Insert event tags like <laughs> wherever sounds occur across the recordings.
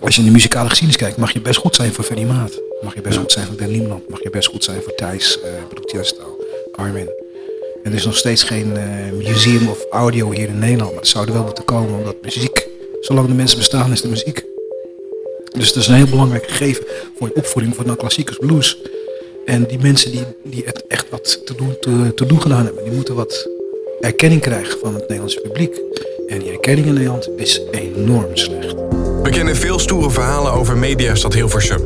als je in de muzikale geschiedenis kijkt, mag je best goed zijn voor Ferry Maat. Mag je best goed zijn voor Ben Niemland. Mag je best goed zijn voor Thijs, uh, Broekjesto, Armin. En er is nog steeds geen uh, museum of audio hier in Nederland. Maar het zou er wel moeten komen, omdat muziek, zolang de mensen bestaan, is de muziek. Dus het is een heel belangrijk gegeven voor je opvoeding van de klassiekers blues. En die mensen die, die het echt wat te doen, te, te doen gedaan hebben, die moeten wat erkenning krijgen van het Nederlandse publiek. En die erkenning in Nederland is enorm slecht. We kennen veel stoere verhalen over Mediastad Hilversum.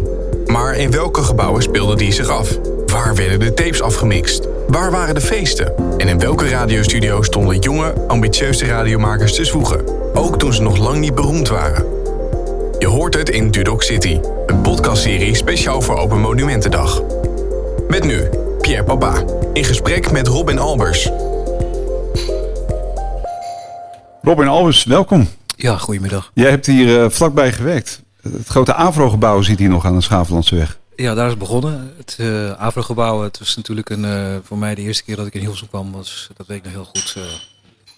Maar in welke gebouwen speelden die zich af? Waar werden de tapes afgemixt? Waar waren de feesten? En in welke radiostudio stonden jonge, ambitieuze radiomakers te zwoegen? Ook toen ze nog lang niet beroemd waren. Je hoort het in Dudok City, een podcastserie speciaal voor Open Monumentendag. Met nu Pierre Papa, in gesprek met Robin Albers. Robin Albers, welkom. Ja, goedemiddag. Jij hebt hier uh, vlakbij gewerkt. Het grote Avro-gebouw zit hier nog aan de Schavelandseweg. Ja, daar is het begonnen. Het uh, Avro-gebouw, het was natuurlijk een, uh, voor mij de eerste keer dat ik in Hilversum kwam. Was, dat weet ik nog heel goed.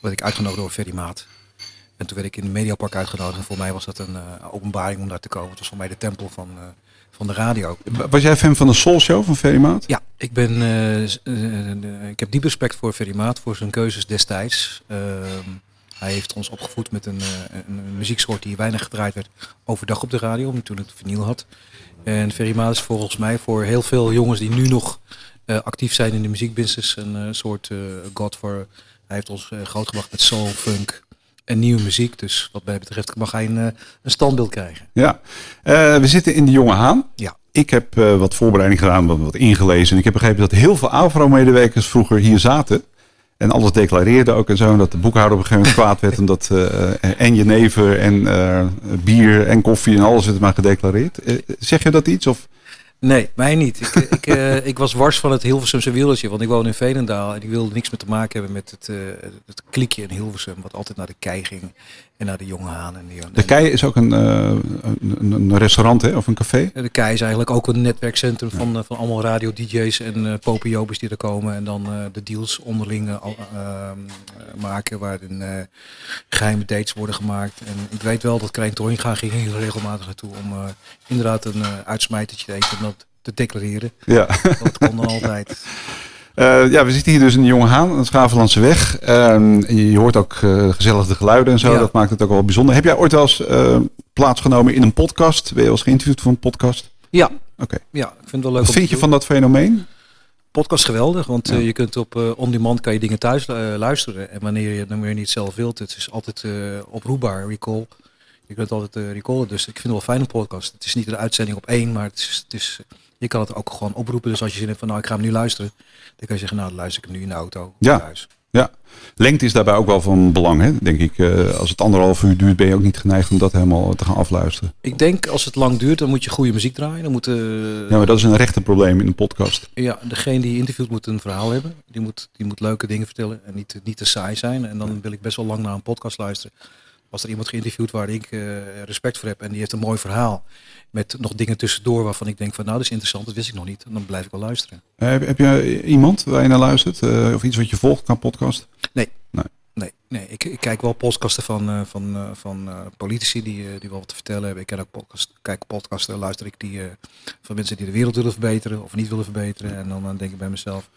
werd ik uitgenodigd door Ferry Maat. En toen werd ik in het Mediapark uitgenodigd. En voor mij was dat een openbaring om daar te komen. Het was voor mij de tempel van, van de radio. Was jij fan van de Soul Show van Ferry Maat? Ja, ik, ben, ik heb diep respect voor Ferry Maat, voor zijn keuzes destijds. Hij heeft ons opgevoed met een, uh, een, muzieksoort die weinig gedraaid werd overdag op de radio, toen het vinyl had. En Ferry is volgens mij voor heel veel jongens die nu nog uh, actief zijn in de muziekbusiness een uh, soort god voor. Hij heeft ons groot gebracht met soul, funk en nieuwe muziek. Dus wat mij betreft mag hij een, een standbeeld krijgen. Ja, we zitten in de Jonge Haan. Ja. Ik heb wat voorbereiding gedaan, wat, wat ingelezen. En ik heb begrepen dat heel veel Avro-medewerkers vroeger hier zaten. En alles declareerde ook en zo. En dat de boekhouder op een gegeven moment kwaad werd. En dat uh, en jenever en uh, bier en koffie en alles werd maar gedeclareerd. Zeg je dat iets? Of? Nee, mij niet. Ik, ik, ik was wars van het Hilversumse wieltje, want ik woon in Veenendaal en ik wilde niks meer te maken hebben met het, het klikje in Hilversum, wat altijd naar de kei ging en naar de jonge haan. En die, de kei is ook een, uh, een, een, restaurant hè, of een café? De kei is eigenlijk ook een netwerkcentrum van, ja. van allemaal radio-dj's en uh, popiobes die er komen en dan de deals onderling maken waarin geheime dates worden gemaakt. En ik weet wel dat Krijn Toringa ging heel regelmatig naartoe om inderdaad een uitsmijtertje te eten dat te declareren. Ja. Dat kon dan altijd. <laughs> Uh, ja, we zitten hier dus in de Jonge Haan, aan de Schavenlandse weg. Uh, je hoort ook uh, gezellig de geluiden en zo. Ja. Dat maakt het ook wel bijzonder. Heb jij ooit wel eens plaatsgenomen in een podcast? Ben je wel eens geïnterviewd voor een podcast? Ja. Oké. Okay. Ja, ik vind het wel leuk. Wat vind je van dat fenomeen? Podcast geweldig, want ja. je kunt op on-demand kan je dingen thuis luisteren. En wanneer je, wanneer je niet zelf wilt, het is altijd oproepbaar, recall. Je kunt altijd recallen, dus ik vind het wel fijn een podcast. Het is niet een uitzending op één, maar het is, het is, je kan het ook gewoon oproepen. Dus als je zin hebt van nou ik ga hem nu luisteren, dan kan je zeggen nou dan luister ik hem nu in de auto ja. thuis. Ja, lengte is daarbij ook wel van belang, hè? denk ik. Uh, als het anderhalf uur duurt, ben je ook niet geneigd om dat helemaal te gaan afluisteren. Ik denk als het lang duurt, dan moet je goede muziek draaien. Dan moet, uh, ja, maar dat is een rechterprobleem in een podcast. Ja, degene die interviewt moet een verhaal hebben. Die moet, die moet leuke dingen vertellen en niet, niet te saai zijn. En dan wil ik best wel lang naar een podcast luisteren als er iemand geïnterviewd waar ik uh, respect voor heb en die heeft een mooi verhaal met nog dingen tussendoor waarvan ik denk van nou dat is interessant, dat wist ik nog niet. En dan blijf ik wel luisteren. Uh, heb, heb je iemand waar je naar luistert uh, of iets wat je volgt qua podcast? Nee. Nee. Nee, nee. Ik, ik kijk wel podcasten van, van, van politici die, die wel wat te vertellen hebben. Ik ken ook podcast, kijk podcasten, luister ik die van mensen die de wereld willen verbeteren of niet willen verbeteren. En dan, dan denk ik bij mezelf,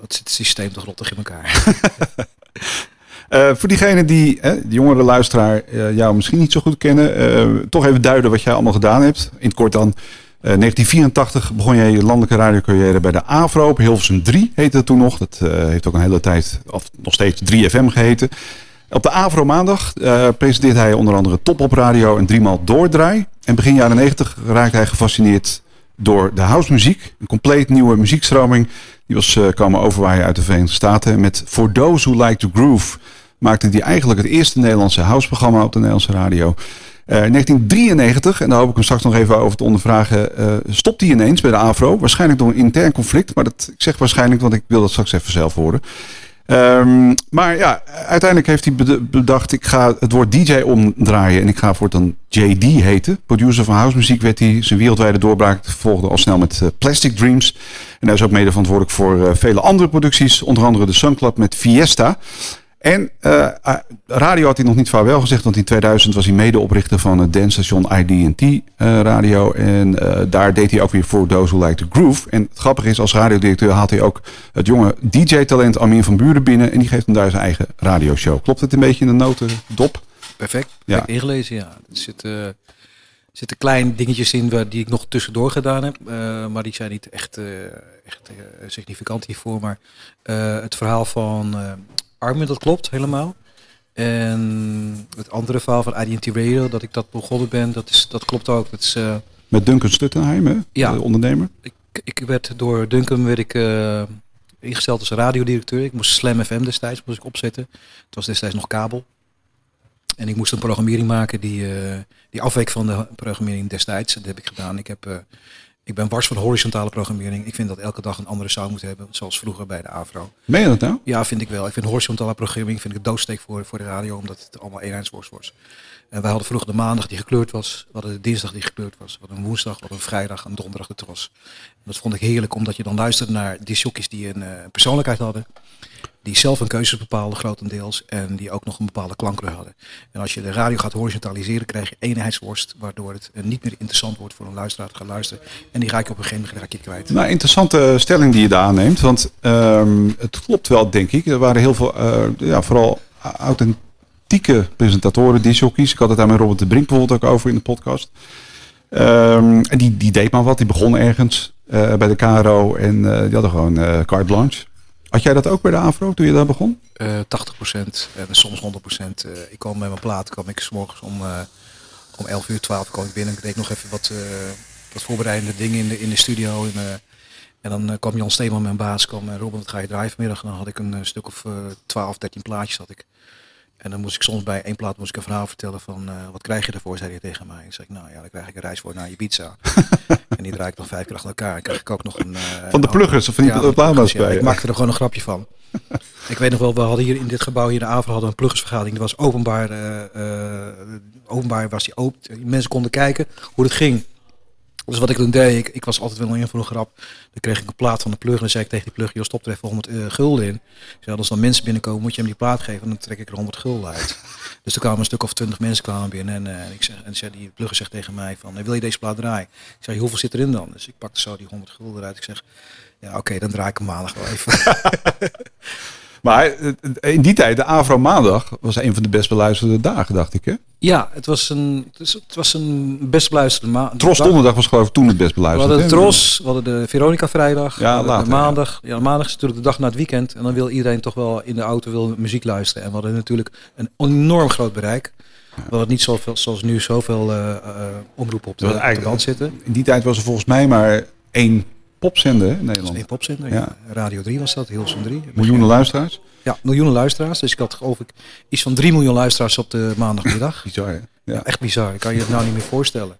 wat zit het systeem toch rottig in elkaar. <laughs> Uh, voor diegenen die, uh, de jongere luisteraar, uh, jou misschien niet zo goed kennen, toch even duiden wat jij allemaal gedaan hebt. In het kort dan. 1984 begon jij je landelijke radiocarrière bij de AVRO op Hilversum 3 heette het toen nog. Dat heeft ook een hele tijd, of nog steeds 3FM geheten. Op de AVRO maandag presenteert hij onder andere Top op Radio en driemaal Doordraai. En begin jaren 90 raakte hij gefascineerd door de housemuziek. Een compleet nieuwe muziekstroming. Die was komen overwaaien uit de Verenigde Staten. Met For Those Who Like to Groove maakte hij eigenlijk het eerste Nederlandse houseprogramma op de Nederlandse radio. Uh, in 1993, en daar hoop ik hem straks nog even over te ondervragen, uh, stopt hij ineens bij de AVRO. Waarschijnlijk door een intern conflict, maar dat, ik zeg waarschijnlijk, want ik wil dat straks even zelf horen. Um, maar ja, uiteindelijk heeft hij bedacht, ik ga het woord DJ omdraaien en ik ga voor dan JD heten. Producer van housemuziek werd hij, zijn wereldwijde doorbraak volgde al snel met uh, Plastic Dreams. En hij is ook mede verantwoordelijk voor vele andere producties, onder andere de Sun Club met Fiesta. En uh, radio had hij nog niet vaarwel gezegd, want in 2000 was hij medeoprichter van het dancestation ID&T uh, Radio. En uh, daar deed hij ook weer voor Those Who Like the Groove. En het grappige is, als radiodirecteur haalt hij ook het jonge DJ-talent Armin van Buren binnen. En die geeft hem daar zijn eigen radioshow. Klopt het een beetje in de notendop? Perfect, ja. ingelezen, ja. Er zitten, zitten kleine dingetjes in waar, die ik nog tussendoor gedaan heb. maar die zijn niet echt, echt significant hiervoor. Maar het verhaal van Armin, dat klopt helemaal. En het andere verhaal van IDT Radio, dat ik dat begonnen ben, dat, is, dat klopt ook. Dat is, uh, Met Duncan Stuttenheim, hè? Ja. De ondernemer? Ik, ik werd door Duncan werd ik, uh, ingesteld als radiodirecteur. Ik moest Slam FM destijds moest ik opzetten. Het was destijds nog kabel. En ik moest een programmering maken die, uh, die afweek van de programmering destijds. Dat heb ik gedaan. Ik heb ik ben wars van horizontale programmering. Ik vind dat elke dag een andere sound moet hebben, zoals vroeger bij de AVRO. Meen je dat nou? Ja, vind ik wel. Ik vind horizontale programmering vind ik het doodsteek voor, voor de radio, omdat het allemaal eenheidsworst wordt. En wij hadden vroeger de maandag die gekleurd was, we hadden de dinsdag die gekleurd was, we hadden een woensdag, we hadden een vrijdag, een donderdag was. En dat vond ik heerlijk, omdat je dan luisterde naar disjockeys die een uh, persoonlijkheid hadden die zelf een keuzes bepaalden grotendeels en die ook nog een bepaalde klankkleur hadden. En als je de radio gaat horizontaliseren, krijg je eenheidsworst, waardoor het niet meer interessant wordt voor een luisteraar te gaan luisteren. En die ga ik op een gegeven moment raak je kwijt. Nou, interessante stelling die je daar aanneemt, want um, het klopt wel, denk ik. Er waren heel veel, uh, ja, vooral authentieke presentatoren, disjockeys. Ik had het daar met Robert de Brink bijvoorbeeld ook over in de podcast. Um, en die, die deed maar wat, die begon ergens bij de KRO en die hadden gewoon carte blanche. Had jij dat ook bij de AVRO toen je daar begon? Uh, 80% en soms 100%. Uh, ik kwam met mijn plaat, kwam ik s morgens om, uh, om 11 uur, 12 kwam ik binnen. Ik deed nog even wat, wat voorbereidende dingen in de, in de studio. En, en dan kwam Jan Steeman, mijn baas, kwam Robin, wat ga je draaien vanmiddag? En dan had ik een stuk of 12, 13 plaatjes had ik. En dan moest ik soms bij één plaat moest ik een verhaal vertellen van uh, wat krijg je ervoor, zei hij tegen mij. Ik zei nou ja, dan krijg ik een reis voor naar Ibiza. <laughs> en die draai ik dan vijf keer achter elkaar. En krijg ik ook nog een... Uh, van de pluggers of van die ja, ja, Ik maakte er gewoon een grapje van. ik weet nog wel, we hadden hier in dit gebouw hier in de avond hadden een pluggersvergadering. Die was openbaar, uh, openbaar was die open. Mensen konden kijken hoe het ging. Dus wat ik toen deed, ik, ik was altijd wel een voor een grap. Dan kreeg ik een plaat van de plug en dan zei ik tegen die plug, joh stop er even 100 uh, gulden in. Ik zei, als dan mensen binnenkomen, moet je hem die plaat geven en dan trek ik er 100 gulden uit. <laughs> dus toen kwamen een stuk of 20 mensen kwamen binnen en, uh, ik zeg, en zei, die plugger zegt tegen mij van, wil je deze plaat draaien? Ik zei, hoeveel zit erin dan? Dus ik pakte zo die 100 gulden eruit. Ik zeg, ja oké, okay, dan draai ik hem maandag wel even. <laughs> Maar in die tijd, de Avro Maandag was een van de best beluisterde dagen, dacht ik hè? Ja, het was een, het was een best beluisterde maandag. Tros Donderdag was geloof ik toen het best beluisterd. We hadden de Tros, we hadden de Veronica Vrijdag, ja, later, de maandag. Ja. ja, maandag is natuurlijk de dag na het weekend. En dan wil iedereen toch wel in de auto wil muziek luisteren. En we hadden natuurlijk een enorm groot bereik. We hadden niet zoveel, zoals nu zoveel uh, uh, omroepen op de, de band zitten. In die tijd was er volgens mij maar één popzender in Nederland. Eén popzender, ja. ja. Radio 3 was dat, Hilsum 3. Miljoenen luisteraars? Ja, miljoenen luisteraars. Dus ik had geloof ik iets van 3 miljoen luisteraars op de maandagmiddag. <laughs> bizar, hè? Ja. ja. echt bizar. Ik kan je het nou niet meer voorstellen.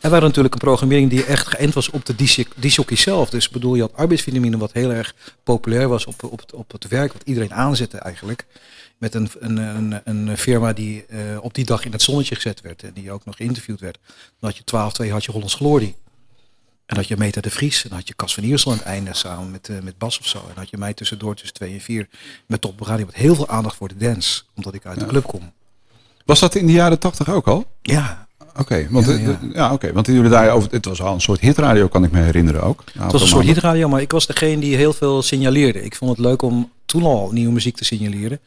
En we hadden natuurlijk een programmering die echt geënt was op de disjockey zelf. Dus bedoel, je had arbeidsvitamine wat heel erg populair was op, op, op het werk, wat iedereen aanzette eigenlijk. Met een, een, een, een firma die uh, op die dag in het zonnetje gezet werd en die ook nog geïnterviewd werd. Dan had je 12-2 had je Hollands Glory. En dat je Meta de Vries. En dan had je Cas van Iersel aan het einde samen met, uh, met Bas of zo. En had je mij tussendoor tussen twee en vier met Top Radio. Met heel veel aandacht voor de dance. Omdat ik uit ja. de club kom. Was dat in de jaren tachtig ook al? Ja. Oké, okay, want, ja, ja. ja, okay, want jullie daar over, het was al een soort hitradio, kan ik me herinneren ook. Het was een soort hitradio, maar ik was degene die heel veel signaleerde. Ik vond het leuk om toen al nieuwe muziek te signaleren.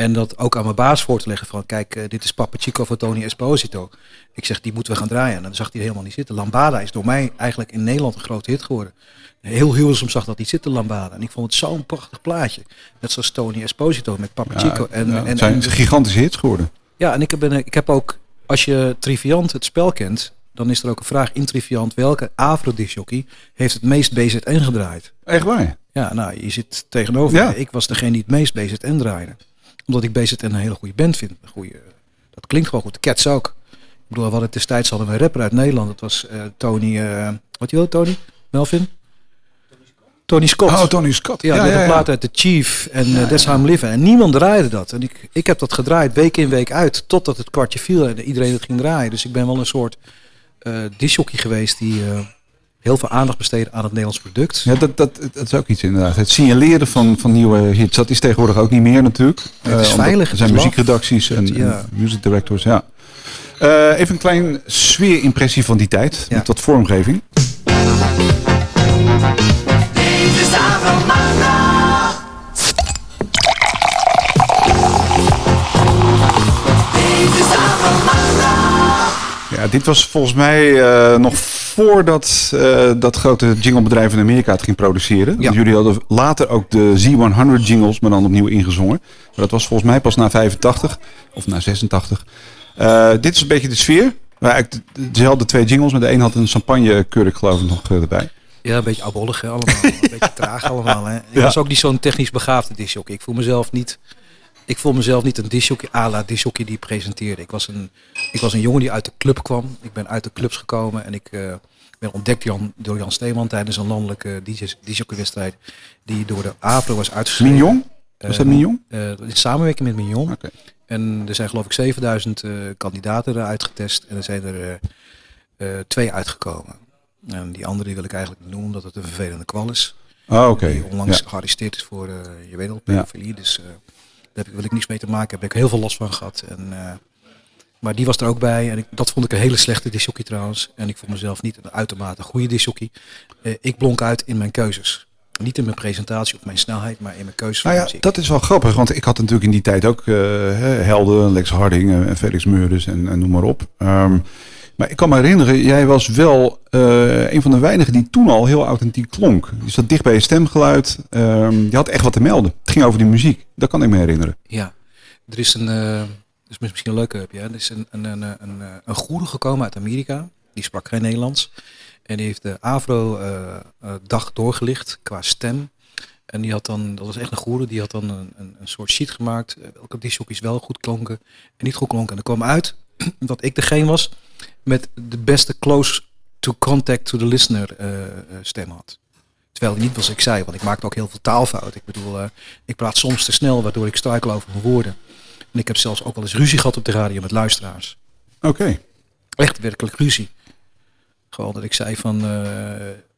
En dat ook aan mijn baas voor te leggen van, kijk, uh, dit is Papa Chico van Tony Esposito. Ik zeg, die moeten we gaan draaien. En dan zag hij helemaal niet zitten. Lambada is door mij eigenlijk in Nederland een grote hit geworden. Heel Hilversum zag dat niet zitten, Lambada. En ik vond het zo'n prachtig plaatje. Net zoals Tony Esposito met Papa ja, Chico. En, ja, en, zijn en, gigantische hits geworden. Ja, en ik heb, ik heb ook, als je Triviant het spel kent, dan is er ook een vraag in Triviant. Welke Afro-disjockey heeft het meest BZN gedraaid? Echt waar? Ja, nou, je zit tegenover Ja. Ik was degene die het meest BZN draaide. Omdat ik BZN een hele goede band vind. Een goede, dat klinkt gewoon goed. Cats ook. Ik bedoel, we hadden destijds hadden we een rapper uit Nederland. Dat was eh, Tony, eh wat je wil Tony? Melvin? Tony Scott. Oh, Tony Scott. Ja, had een plaat uit The Chief en uh, That's How I'm Living. En niemand draaide dat. En ik, ik heb dat gedraaid week in week uit. Totdat het kwartje viel en iedereen het ging draaien. Dus ik ben wel een soort uh, disjockey geweest die, uh, heel veel aandacht besteden aan het Nederlands product. Ja, dat, dat, dat is ook iets inderdaad. Het signaleren van, van nieuwe hits, dat is tegenwoordig ook niet meer natuurlijk. Het is Eh, veilig, Er zijn laf. muziekredacties en, Ja. en music directors, ja. Eh, even een klein sfeerimpressie van die tijd, Ja. met wat vormgeving. Ja, dit was volgens mij eh, nog voordat eh, dat grote jinglebedrijf in Amerika het ging produceren. Ja. Jullie hadden later ook de Z100 jingles, maar dan opnieuw ingezongen. Maar dat was volgens mij pas na 85 of na 86. Eh, dit is een beetje de sfeer. Maar eigenlijk de- dezelfde twee jingles, maar de een had een champagnekurk geloof ik nog eh, erbij. Ja, een beetje oudbollig hè, allemaal. een beetje traag allemaal. Hè. <laughs> Ik Ja. was ook niet zo'n technisch begaafde disjockey. Ik voel mezelf niet... Ik voel mezelf niet een disjockey à la disjockey die presenteerde. Ik was, een, ik was een jongen die uit de club kwam. Ik ben uit de clubs gekomen en ik eh, ben ontdekt Jan, door Jan Steeman tijdens een landelijke disjockeywedstrijd die door de AVRO was uitgeschreven. Mignon? Was dat Eh, Mignon? eh, in samenwerking met Mignon. En er zijn geloof ik 7000 eh, kandidaten eruit getest. En er zijn er twee uitgekomen. En die andere die wil ik eigenlijk niet noemen, omdat het een vervelende kwal is. Oh, oké. Die onlangs Ja. gearresteerd is voor, je weet al, Ja. pedofilie. Dus daar heb ik, wil ik niks mee te maken. Daar heb ik heel veel last van gehad. En, eh, maar die was er ook bij. En ik, dat vond ik een hele slechte disjockey trouwens. En ik vond mezelf niet een uitermate goede disjockey. Eh, ik blonk uit in mijn keuzes. Niet in mijn presentatie of mijn snelheid, maar in mijn keuzes Nou ja, muziek. dat is wel grappig, want ik had natuurlijk in die tijd ook eh, helden, Lex Harding en Felix Meurders en, en noem maar op. Ehm, maar ik kan me herinneren, jij was wel eh, een van de weinigen die toen al heel authentiek klonk. Je zat dicht bij je stemgeluid. Ehm, je had echt wat te melden. Het ging over die muziek. Dat kan ik me herinneren. Ja, er is een, eh, dat is misschien een leuke heb je. Er is een, een, een, een, eh, een goeroe gekomen uit Amerika. Die sprak geen Nederlands. En die heeft de Avro-dag doorgelicht qua stem. En die had dan, dat was echt een goeroe, die had dan een, een, een soort sheet gemaakt. Welke discjockeys wel goed klonken en niet goed klonken. En er kwam uit <clears throat> dat ik degene was met de beste close to contact to the listener eh, eh, stem had. Terwijl het niet was ik zei, want ik maakte ook heel veel taalfouten. Ik bedoel, eh, ik praat soms te snel, waardoor ik struikel over mijn woorden. En ik heb zelfs ook wel eens ruzie gehad op de radio met luisteraars. Oké. Echt werkelijk ruzie. Gewoon dat ik zei van,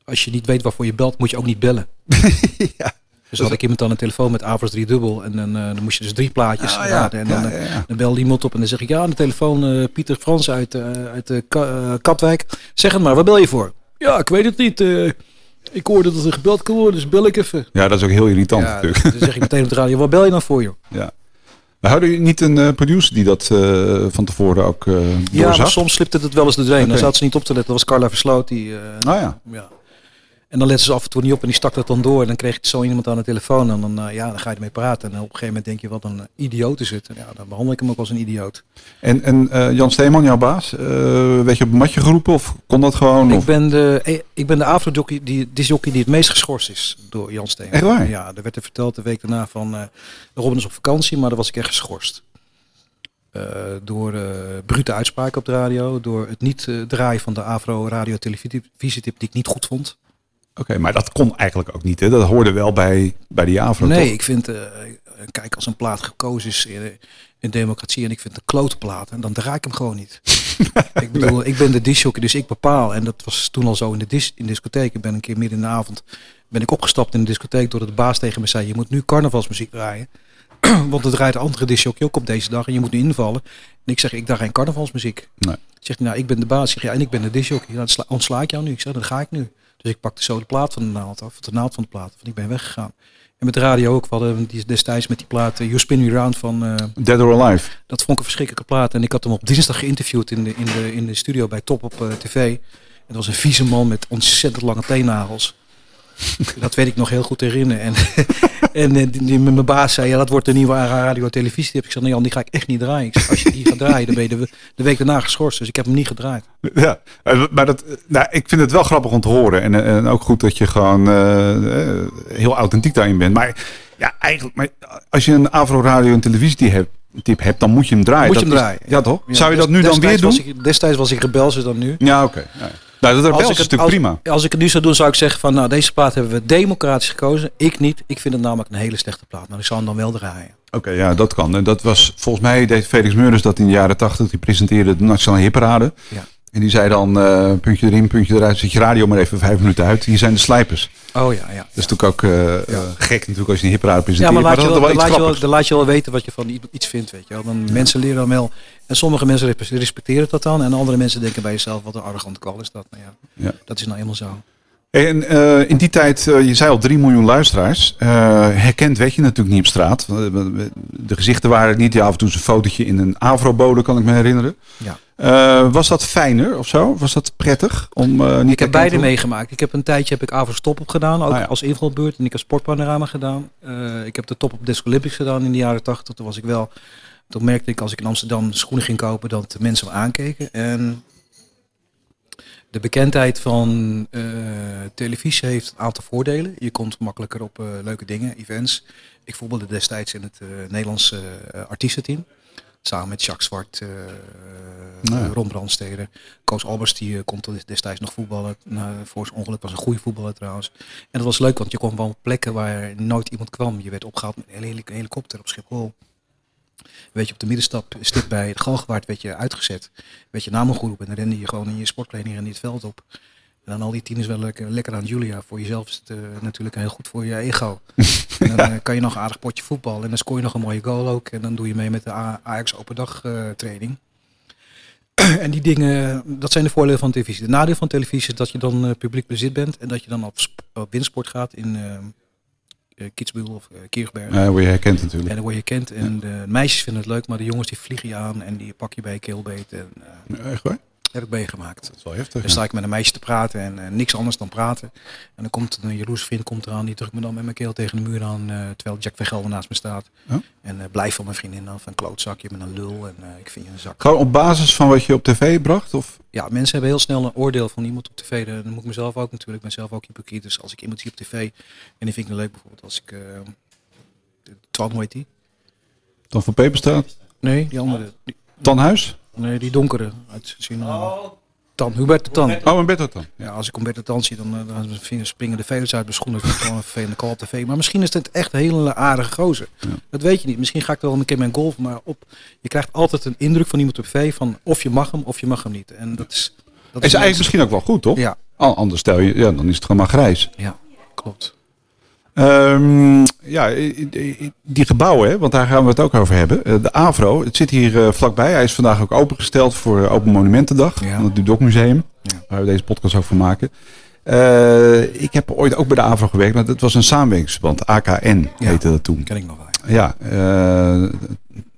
als je niet weet waarvoor je belt, moet je ook niet bellen. <laughs> ja. Dus had ik iemand aan de telefoon met Avers 3 dubbel. En dan, eh, dan moest je dus drie plaatjes Ah, ja. raden. En dan, Ja, eh, ja, ja. dan belde iemand op en dan zeg ik, ja, aan de telefoon eh, Pieter Frans uit, eh, uit Ka- Katwijk. Zeg het maar, waar bel je voor? Ja, ik weet het niet. eh, ik hoorde dat er gebeld kon worden, dus bel ik even. Ja, dat is ook heel irritant Ja, natuurlijk. dan zeg ik meteen op de radio, waar bel je dan voor, joh? Ja. Maar hadden jullie niet een producer die dat eh, van tevoren ook eh Ja, soms slipte het wel eens de drain. Dan zat ze niet op te letten. Dat was Carla Versloot. Die, eh, Ah ja. ja. En dan lette ze af en toe niet op en die stak dat dan door. En dan kreeg je zo iemand aan de telefoon. En dan, eh, ja, dan ga je ermee praten. En op een gegeven moment denk je, wat een idioot is het. En ja, dan behandel ik hem ook als een idioot. En, en eh, Jan Steeman, jouw baas, eh, werd je op een matje geroepen of kon dat gewoon? Ik Of? ben de, ik ben de afrojockey die, disjockey die het meest geschorst is door Jan Steen. Echt waar? Ja, er werd er verteld de week daarna van... Robin is op vakantie, maar dan was ik echt geschorst. Door brute uitspraken op de radio. Door het niet draaien van de Afro radio televisietip die ik niet goed vond. Oké, maar dat kon eigenlijk ook niet. Hè? Dat hoorde wel bij, bij die AVRO. Nee, toch? ik vind, eh, kijk, als een plaat gekozen is in, in democratie en ik vind het een klote plaat, en dan draai ik hem gewoon niet. <laughs> ik bedoel, ik ben de disjockey, dus ik bepaal. En dat was toen al zo in de, dis, in de discotheek. Ik ben een keer midden in de avond ben ik opgestapt in de discotheek doordat de baas tegen me zei, je moet nu carnavalsmuziek draaien. <clears throat> Want er draait een andere disjockey ook op deze dag en je moet nu invallen. En ik zeg, ik draai geen carnavalsmuziek. Nee. Zegt hij, nou, ik ben de baas. Zeg, ja, en ik ben de disjockey. Dan sla- ontsla ik jou nu. Ik zeg, dan ga ik nu. Dus ik pakte zo de plaat van de naald af, de naald van de plaat. Want ik ben weggegaan. En met de radio ook. We hadden die destijds met die plaat eh, You Spin Me Round van... eh, Dead or Alive. dat vond ik een verschrikkelijke plaat. En ik had hem op dinsdag geïnterviewd in de, in de, in de studio bij Top op eh, tv. En dat was een vieze man met ontzettend lange teennagels. <laughs> dat weet ik nog heel goed herinneren. En, <laughs> en eh, die, die- mijn baas zei, ja, dat wordt de nieuwe radio televisie. Ik zei, nee Jan, die ga ik echt niet draaien. Ik zeg, als je die gaat draaien, dan ben je de, de week daarna geschorst. Dus ik heb hem niet gedraaid. Ja, eh, maar dat, eh, nou, ik vind het wel grappig om te horen. En, en ook goed dat je gewoon heel authentiek daarin bent. Maar ja, eigenlijk, maar als je een Avro radio en televisie hebt, tip hebt, dan moet je hem draaien. Moet je hem is- draaien. Ja, toch? Ja, Zou je dat nu dan weer doen? was ik- destijds was ik rebelser dan nu. Ja, oké. Ja. Nou, dat is natuurlijk als, prima. als ik het nu zou doen, zou ik zeggen van nou, deze plaat hebben we democratisch gekozen. Ik niet. Ik vind het namelijk een hele slechte plaat. Maar ik zou hem dan wel draaien. Oké, ja, dat kan. En dat was volgens mij deed Felix Meurders dat in de jaren tachtig. Die presenteerde de Nationale Hitparade. Ja. En die zei dan, eh, puntje erin, puntje eruit, zet je radio maar even vijf minuten uit. Hier zijn de slijpers. Oh ja, ja. Dat is natuurlijk ook eh, eh, gek natuurlijk als je een Ja, presenteert. maar laat je, wel, dan, laat je wel, grappigs. dan laat je wel weten wat je van iets vindt, weet je wel. Dan Mensen leren dan wel. En sommige mensen res- respecteren dat dan. En andere mensen denken bij jezelf, wat een arrogante kwal is dat. Nou ja, Ja. dat is nou eenmaal zo. En eh, in die tijd, eh, je zei al 3 miljoen luisteraars. Eh, herkend werd je natuurlijk niet op straat. De gezichten waren niet. Ja, af en toe een fotootje in een Avro-bode, kan ik me herinneren. Ja. Was dat fijner of zo? Was dat prettig? Om, niet Ik heb beide meegemaakt. Ik heb een tijdje heb ik Avro Stop op gedaan, ook Ah, ja. als invalbeurt. En ik heb Sportpanorama gedaan. Ik heb de Top op Disc Olympics gedaan in de jaren 80. Toen was ik wel. Toen merkte ik als ik in Amsterdam schoenen ging kopen dat de mensen me aankeken. En de bekendheid van eh, televisie heeft een aantal voordelen. Je komt makkelijker op eh, leuke dingen, events. Ik voetbalde destijds in het eh, Nederlandse artiestenteam. Samen met Jacques Zwart, eh Nou. Ron Brandstede. Koos Albers die kon destijds nog voetballen. Nou, voor zijn ongeluk was een goede voetballer trouwens. En dat was leuk, want je kwam wel op plekken waar nooit iemand kwam. Je werd opgehaald met een hele helikopter op Schiphol. Weet je, op de middenstap, stip bij het Galgenwaard, werd je uitgezet. Werd je naam geroepen en dan rende je gewoon in je sportkleding en het veld op. En dan al die tieners wel lekker, lekker aan Julia. Voor jezelf is het eh, natuurlijk heel goed voor je ego. <laughs> en dan eh, kan je nog een aardig potje voetbal. En dan scoor je nog een mooie goal ook. En dan doe je mee met de Ajax open dag eh, training. <clears throat> en die dingen, dat zijn de voordelen van televisie. De nadeel van televisie is dat je dan publiek bezit bent. En dat je dan op, sp- op windsport gaat in Kitzbühel of uh, Kirchberg. Ja, word je herkend natuurlijk. En dan word je kent. En de meisjes vinden het leuk, maar de jongens die vliegen je aan en die pak je bij je keelbeet. En eh, Echt waar? Heb ik meegemaakt. Dat is wel heftig. Dan sta ik met een meisje te praten en eh, niks anders dan praten. En dan komt een jaloers vriend komt eraan, die drukt me dan met mijn keel tegen de muur aan, eh, terwijl Jack Vergelder naast me staat. En eh, blijf van mijn vriendin af, een klootzakje met een lul en ik vind je een zak. Gewoon op basis van wat je op tv bracht? Of? Ja, mensen hebben heel snel een oordeel van iemand op tv. Dan moet ik mezelf ook natuurlijk. Ik ben zelf ook hypocriet. Dus als ik iemand zie op tv en die vind ik dan leuk bijvoorbeeld als ik... Uh, Twan, hoe heet die? Dan van Peperstraat? Nee, die andere. Tanhuis? Nee, die donkere uit Suriname. Tan, Hubert de Tan. Oh, een dan. Ja, als ik Hubert de Tan zie, dan, eh, dan springen de velers uit mijn schoenen. Dat is gewoon een vervelende call op tv. Maar misschien is het echt een hele aardige gozer. Dat weet je niet. Misschien ga ik wel een keer mijn golf, maar op. Je krijgt altijd een indruk van iemand op tv van of je mag hem of je mag hem niet. En dat is. Dat Is eigenlijk misschien ook wel goed, toch? Ja, An- Anders stel je, ja, dan is het gewoon maar grijs. ja, klopt. Ehm, ja, die gebouwen, hè, want daar gaan we het ook over hebben. Eh, De AVRO, het zit hier eh, vlakbij. Hij is vandaag ook opengesteld voor eh, Open Monumentendag. Ja. Van het Dudok Museum, Ja. waar we deze podcast van maken. Ik heb ooit ook bij de AVRO gewerkt, maar dat was een samenwerkingsverband. AKN Ja. heette dat toen. Ken ik nog wel. ja.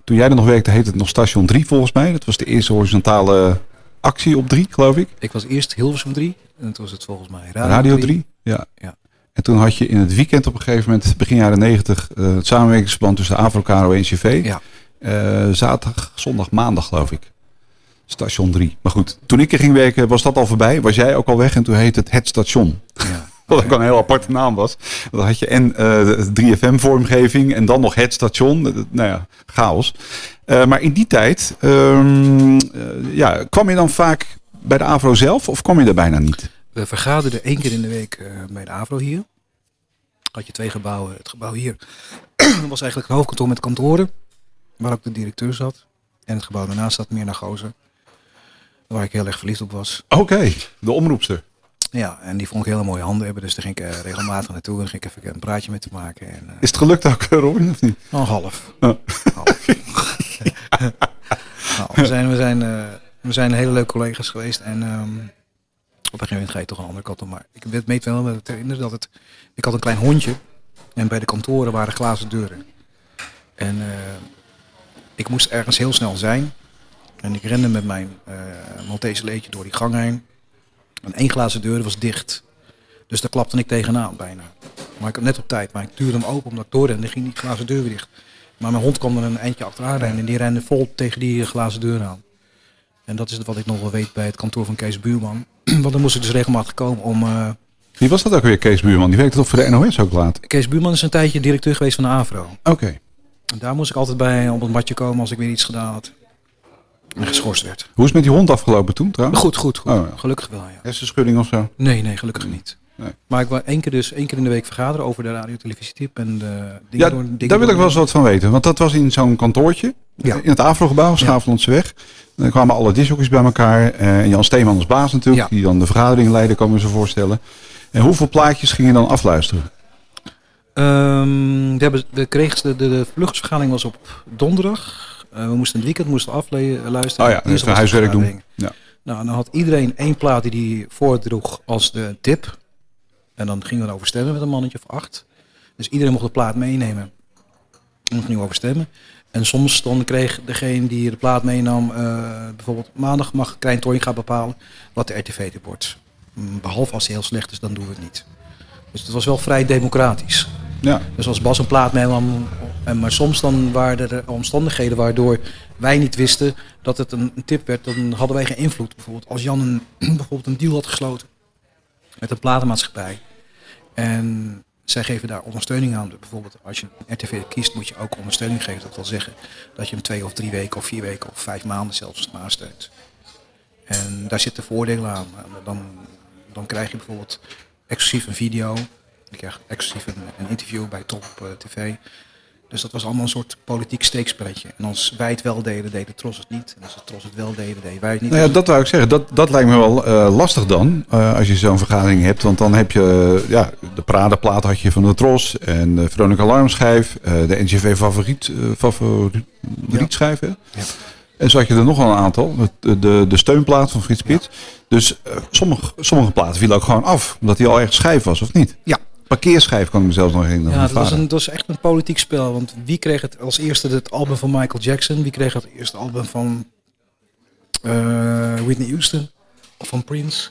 Toen jij er nog werkte heette het nog Station 3 volgens mij. Dat was de eerste horizontale actie op 3, geloof ik. Ik was eerst Hilversum 3 en toen was het volgens mij Radio, Radio 3. Ja. Ja. En toen had je in het weekend op een gegeven moment, begin jaren 90, eh, het samenwerkingsverband tussen AVRO, en NCV. Ja. Eh, zaterdag, zondag, maandag geloof ik. Station 3. Maar goed, toen ik er ging werken was dat al voorbij. Was jij ook al weg en toen heette het Het Station. Ja. <laughs> Wat ook een heel aparte naam was. Want Dan had je en eh, de 3FM vormgeving en dan nog Het Station. Eh, Nou ja, chaos. Eh, maar in die tijd, ehm, eh, ja, kwam je dan vaak bij de AVRO zelf of kwam je daar bijna niet? We vergaderden één keer in de week eh, bij de AVRO hier. Had je twee gebouwen. Het gebouw hier <clears throat> was eigenlijk het hoofdkantoor met kantoren. Waar ook de directeur zat. En het gebouw daarnaast zat meer naar Gozer. Waar ik heel erg verliefd op was. Oké, de omroepster. Ja, en die vond ik hele mooie handen hebben. Dus daar ging ik eh, regelmatig naartoe. En ging ik even een praatje met te maken. En, eh, Is het gelukt ook, Robin, of niet? nog half. Oh. Half. <laughs> nou, we, zijn, we, zijn, we zijn hele leuke collega's geweest. En ehm, op een gegeven moment ga je toch een andere kant op. Maar ik weet wel met het dat het... Ik had een klein hondje. En bij de kantoren waren glazen deuren. En eh, ik moest ergens heel snel zijn. En ik rende met mijn eh Maltese leedje door die gang heen. En één glazen deur was dicht. Dus daar klapte ik tegenaan bijna. Maar ik had net op tijd. Maar ik duwde hem open omdat ik doorrende. En ging die glazen deur weer dicht. Maar mijn hond kwam er een eindje achteraan. En die rende vol tegen die glazen deur aan. En dat is wat ik nog wel weet bij het kantoor van Kees Buurman. <clears throat> Want dan moest ik dus regelmatig komen om... eh, Wie was dat ook weer, Kees Buurman? Die werkte toch voor de NOS ook laat? Kees Buurman is een tijdje directeur geweest van de AVRO. Oké. En daar moest ik altijd bij op het matje komen als ik weer iets gedaan had. En geschorst werd. Hoe is het met die hond afgelopen toen trouwens? Goed, goed, goed. Oh, ja. Gelukkig wel, ja. Hersenschudding of zo? Nee, nee, gelukkig niet. Nee. Maar ik wil één keer, dus, één keer in de week vergaderen over de radio-televisietip en de dingen Ja, door- dingen daar wil ik wel eens wat van weten. Want dat was in zo'n kantoortje. Ja. In het Afro-gebouw, Schaaflandse weg. En dan kwamen alle discjockeys bij elkaar. eh, En Jan Steeman als baas natuurlijk. Die dan de vergadering leidde, kan me zo voorstellen. En hoeveel plaatjes ging je dan afluisteren? Ehm, we, hebben, we kregen de, de, de vluchtsvergadering was op donderdag. Eh, we moesten het weekend moesten afluisteren. Oh ja, even huiswerk doen. Ja. Nou, dan had iedereen één plaat die hij voordroeg als de tip. En dan gingen we over stemmen met een mannetje of acht. Dus iedereen mocht de plaat meenemen. En dan gingen we over stemmen. En soms dan kreeg degene die de plaat meenam, eh, bijvoorbeeld maandag mag Krijn Toorn gaan bepalen wat de RTV-tip wordt. Mm, Behalve als hij heel slecht is, dan doen we het niet. Dus het was wel vrij democratisch. Ja. Dus als Bas een plaat meenam, en maar soms dan waren er omstandigheden waardoor wij niet wisten dat het een, een tip werd, dan hadden wij geen invloed. Bijvoorbeeld als Jan een, <clears throat> bijvoorbeeld een deal had gesloten met een platenmaatschappij en zij geven daar ondersteuning aan. Bijvoorbeeld als je een RTV kiest, moet je ook ondersteuning geven. Dat wil zeggen dat je hem twee of drie weken of vier weken of vijf maanden zelfs nasteunt. En daar zitten voordelen aan. Dan, dan krijg je bijvoorbeeld exclusief een video. Je krijgt exclusief een, een interview bij Top eh, TV. Dus dat was allemaal een soort politiek steekspelletje. En als wij het wel deden, deed de Tros het niet. En als de Tros het wel deden, deden wij het niet. Nou ja, dat wou ik zeggen. Dat, dat lijkt me wel eh, lastig dan, eh, als je zo'n vergadering hebt. Want dan heb je, eh, ja, de Prada-plaat had je van de Tros en de Veronica Alarmschijf, de NGV Favoriet, favorietschijf. hè? Ja. En zo had je er nog wel een aantal. De, de, de steunplaat van Frits Spits. Dus sommige, sommige platen vielen ook gewoon af, omdat die al erg schijf was, of niet? Ja. Parkeerschijf kan ik me zelfs nog herinneren. Ja, dat was, een, dat was echt een politiek spel. Want wie kreeg het als eerste het album van Michael Jackson? Wie kreeg het eerste album van eh, Whitney Houston? Of van Prince?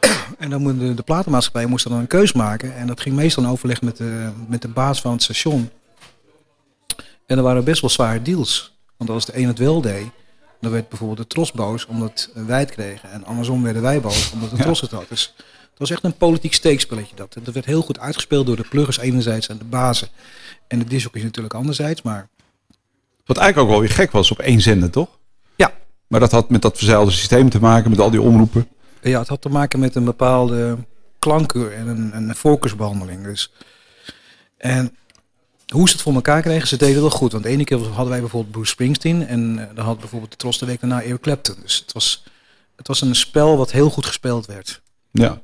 <clears throat> en dan moet de, de platenmaatschappij moest dan een keus maken. En dat ging meestal in overleg met de, met de baas van het station. En er waren best wel zware deals. Want als de een het wel deed, dan werd bijvoorbeeld de Tros boos omdat wij het kregen. En andersom werden wij boos omdat de. Tros het had. Dus het was echt een politiek steekspelletje dat. En dat werd heel goed uitgespeeld door de pluggers enerzijds en de bazen. En de discjockeys natuurlijk anderzijds. Maar Wat eigenlijk ook wel weer gek was op één zender, toch? ja, Maar dat had met dat verzeilde systeem te maken, met al die omroepen. ja, het had te maken met een bepaalde klankkeur en een, een voorkeursbehandeling. Dus. En hoe ze het voor elkaar kregen, ze deden wel goed. Want de ene keer hadden wij bijvoorbeeld Bruce Springsteen. En eh, dan had bijvoorbeeld de Tros de week daarna Eric Clapton. Dus het was, het was een spel wat heel goed gespeeld werd. Ja.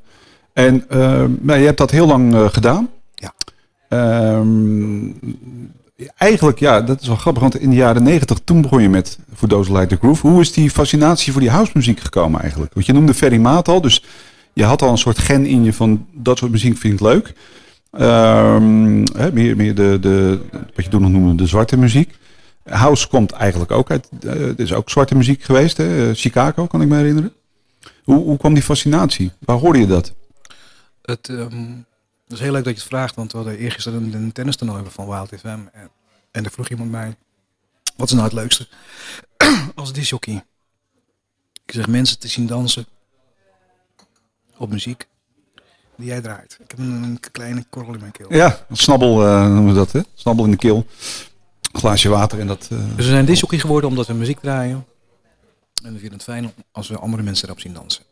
En eh, nou, je hebt dat heel lang eh, gedaan. Ja. Ehm, eigenlijk, ja, dat is wel grappig, want in de jaren negentig, toen begon je met For Those Like the Groove. Hoe is die fascinatie voor die housemuziek gekomen eigenlijk? Want je noemde Ferry Maat al, dus je had al een soort gen in je van dat soort muziek vind ik leuk. Ehm, hè, meer meer de, de, wat je toen nog noemde, de zwarte muziek. House komt eigenlijk ook uit, het is ook zwarte muziek geweest, hè? Eh, Chicago kan ik me herinneren. Hoe, hoe kwam die fascinatie? Waar hoorde je dat? Het, ehm, het is heel leuk dat je het vraagt, want we hadden eergisteren een, een tennistoernooi van Wild FM. En, en er vroeg iemand mij, wat is nou het leukste <clears throat> als disjockey? Ik zeg mensen te zien dansen op muziek die jij draait. Ik heb een, een kleine korrel in mijn keel. Ja, snabbel eh, noemen we dat, hè? Snabbel in de keel. Glaasje water en dat... eh, Dus we zijn disjockey geworden omdat we muziek draaien. En we vinden het fijn als we andere mensen erop zien dansen.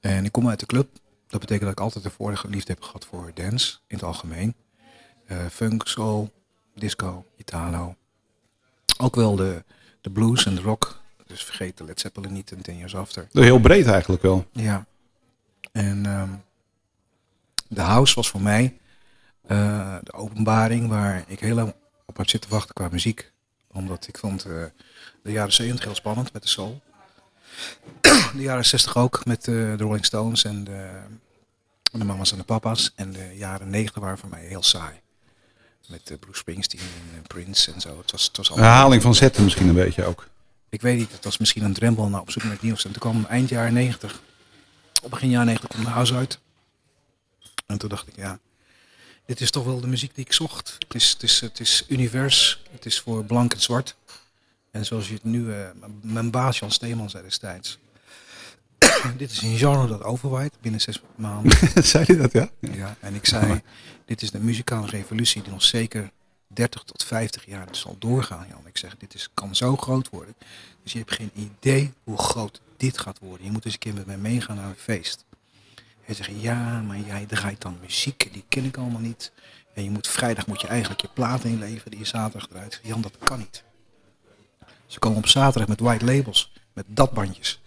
En ik kom uit de club. Dat betekent dat ik altijd een vorige liefde heb gehad voor dance in het algemeen. Eh, funk, soul, disco, Italo. Ook wel de, de blues en de rock. Dus vergeet de Led Zeppelin niet en Ten Years After. heel breed eigenlijk wel. Ja. En ehm, de house was voor mij eh, de openbaring waar ik heel lang op had zitten wachten qua muziek. Omdat ik vond eh, de jaren 70 heel spannend met de soul. <clears throat> De jaren 60 ook met eh, de Rolling Stones en de, de mama's en de papa's. En de jaren 90 waren voor mij heel saai. Met uh, Bruce Springsteen en eh, Prince en zo. Het was, het was Een allemaal- herhaling van zetten misschien een beetje ook. ik weet niet, het was misschien een drempel naar op zoek naar het nieuws. En toen kwam eind jaren 90, op begin jaren 90 kwam de house uit. En toen dacht ik, ja, dit is toch wel de muziek die ik zocht. Het is, het is, het is univers, het is voor blank en zwart. En zoals je het nu, eh, mijn baas Jan Steeman zei destijds. <coughs> dit is een genre dat overwaait binnen zes maanden. <laughs> Zei hij dat, ja? Ja, en ik zei, dit is de muzikale revolutie die nog zeker 30 tot 50 jaar zal doorgaan, Jan. Ik zeg, dit is, kan zo groot worden. Dus je hebt geen idee hoe groot dit gaat worden. Je moet eens een keer met mij meegaan naar een feest. En zeggen, ja, maar jij draait dan muziek, die ken ik allemaal niet. En je moet vrijdag moet je eigenlijk je platen inleveren die je zaterdag eruit. Jan, dat kan niet. Ze komen op zaterdag met white labels, met datbandjes.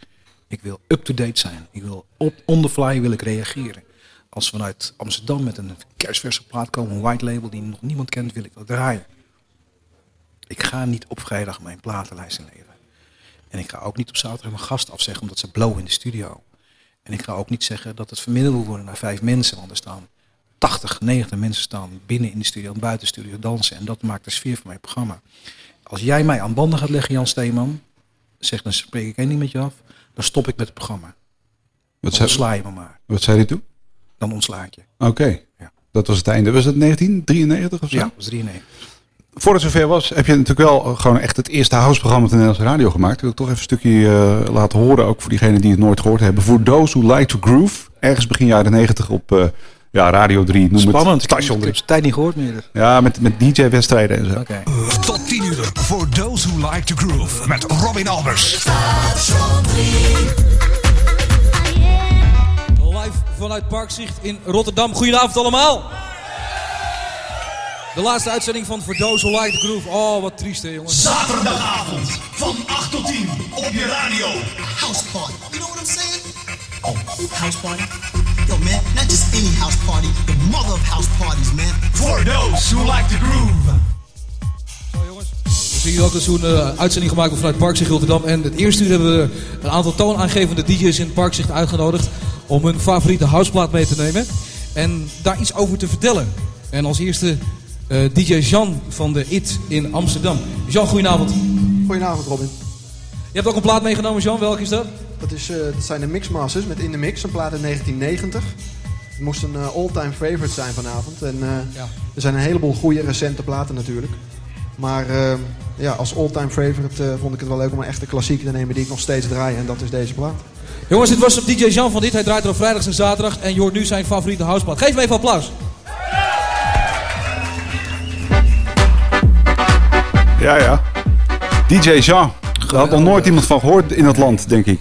Ik wil up-to-date zijn. Ik wil op on the fly wil ik reageren. Als vanuit Amsterdam met een kerstverse plaat komen, een white label die nog niemand kent, wil ik dat draaien. Ik ga niet op vrijdag mijn platenlijst inleveren. En ik ga ook niet op zaterdag mijn gast afzeggen omdat ze blowen in de studio. En ik ga ook niet zeggen dat het verminderd moet worden naar vijf mensen. Want er staan 80, 90 mensen staan binnen in de studio en buiten de studio dansen. En dat maakt de sfeer van mijn programma. Als jij mij aan banden gaat leggen, Jan Steeman, zeg dan spreek ik één ding met je af. Dan stop ik met het programma. Wat Dan ontsla je me maar. wat zei hij toen? Dan ontsla ik je. Oké, Ja. dat was het einde. Was het 1993 of zo? Ja, dat was 93. Voordat het zover was, heb je natuurlijk wel gewoon echt het eerste houseprogramma op de Nederlandse radio gemaakt. Ik wil toch even een stukje eh, laten horen, ook voor diegenen die het nooit gehoord hebben. Voor Those Who Like to Groove, ergens begin jaren 90 op eh, ja, Radio 3, noem Spannend. het Ik, station ik 3. heb de tijd niet gehoord meer. Ja, met, met DJ-wedstrijden en zo. Oké. Tot 10 uur voor Those Who Like to Groove met Robin Albers. Live vanuit Parkzicht in Rotterdam. Goedenavond allemaal. De laatste uitzending van For Those Who Like the Groove. Oh, wat triest hè jongens. Zaterdagavond van 8 tot 10 op je radio. house party. You know what I'm saying? Oh, house party? Yo, man, not just any house party, the mother of house parties, man. For those who like to groove. Zo jongens. We zien hier ook zo'n eh, uitzending gemaakt vanuit Parkzicht Rotterdam. En het eerste uur hebben we een aantal toonaangevende DJ's in Parkzicht uitgenodigd. Om hun favoriete houseplaat mee te nemen. En daar iets over te vertellen. En als eerste eh, DJ Jean van de IT in Amsterdam. Jean, goedenavond. Goedenavond Robin. Je hebt ook een plaat meegenomen Jean. Welke is dat? Dat, is, eh, dat zijn de Mixmasters met In The Mix, een plaat uit 1990. Het moest een eh, all-time favorite zijn vanavond. En eh, Ja. er zijn een heleboel goede recente platen natuurlijk. Maar ja, als all-time favorite eh, vond ik het wel leuk om een echte klassieker te nemen die ik nog steeds draai. En dat is deze plaat. Jongens, dit was op DJ Jean van dit. Hij draait er op vrijdags en zaterdag. En je hoort nu zijn favoriete houseplaat. Geef hem even applaus. Ja, ja. DJ Jean. Daar had nog nooit iemand van gehoord in het land, denk ik.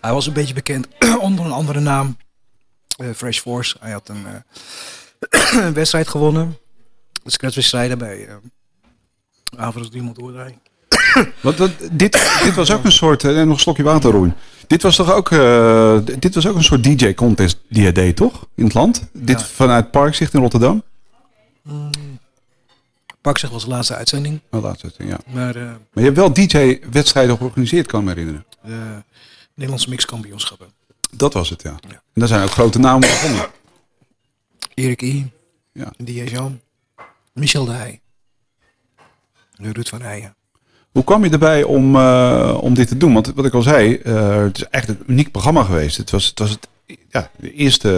Hij was een beetje bekend <clears throat> onder een andere naam. eh, Fresh Force. Hij had een, eh, <clears throat> een wedstrijd gewonnen. De scratchwedstrijden bij uh, Avond iemand doordraaien. <coughs> Want, want dit, dit was ook een soort... eh, nog een slokje water, Roen. Dit was toch ook, eh, dit was ook een soort DJ-contest die hij deed, toch? In het land? Dit vanuit Parkzicht in Rotterdam? Pak zich was de laatste uitzending. Oh, laatste, ja. Maar eh, Maar je hebt wel DJ-wedstrijden georganiseerd, kan ik me herinneren. de Nederlandse mixkampioenschappen. Dat was het, ja. En daar zijn ook grote namen begonnen. Erik I. Ja. Jean. Michel de Heij. Ruud van Heijen. Hoe kwam je erbij om, eh, om dit te doen? Want wat ik al zei, eh, het is echt een uniek programma geweest. Het was het, was het ja, de eerste,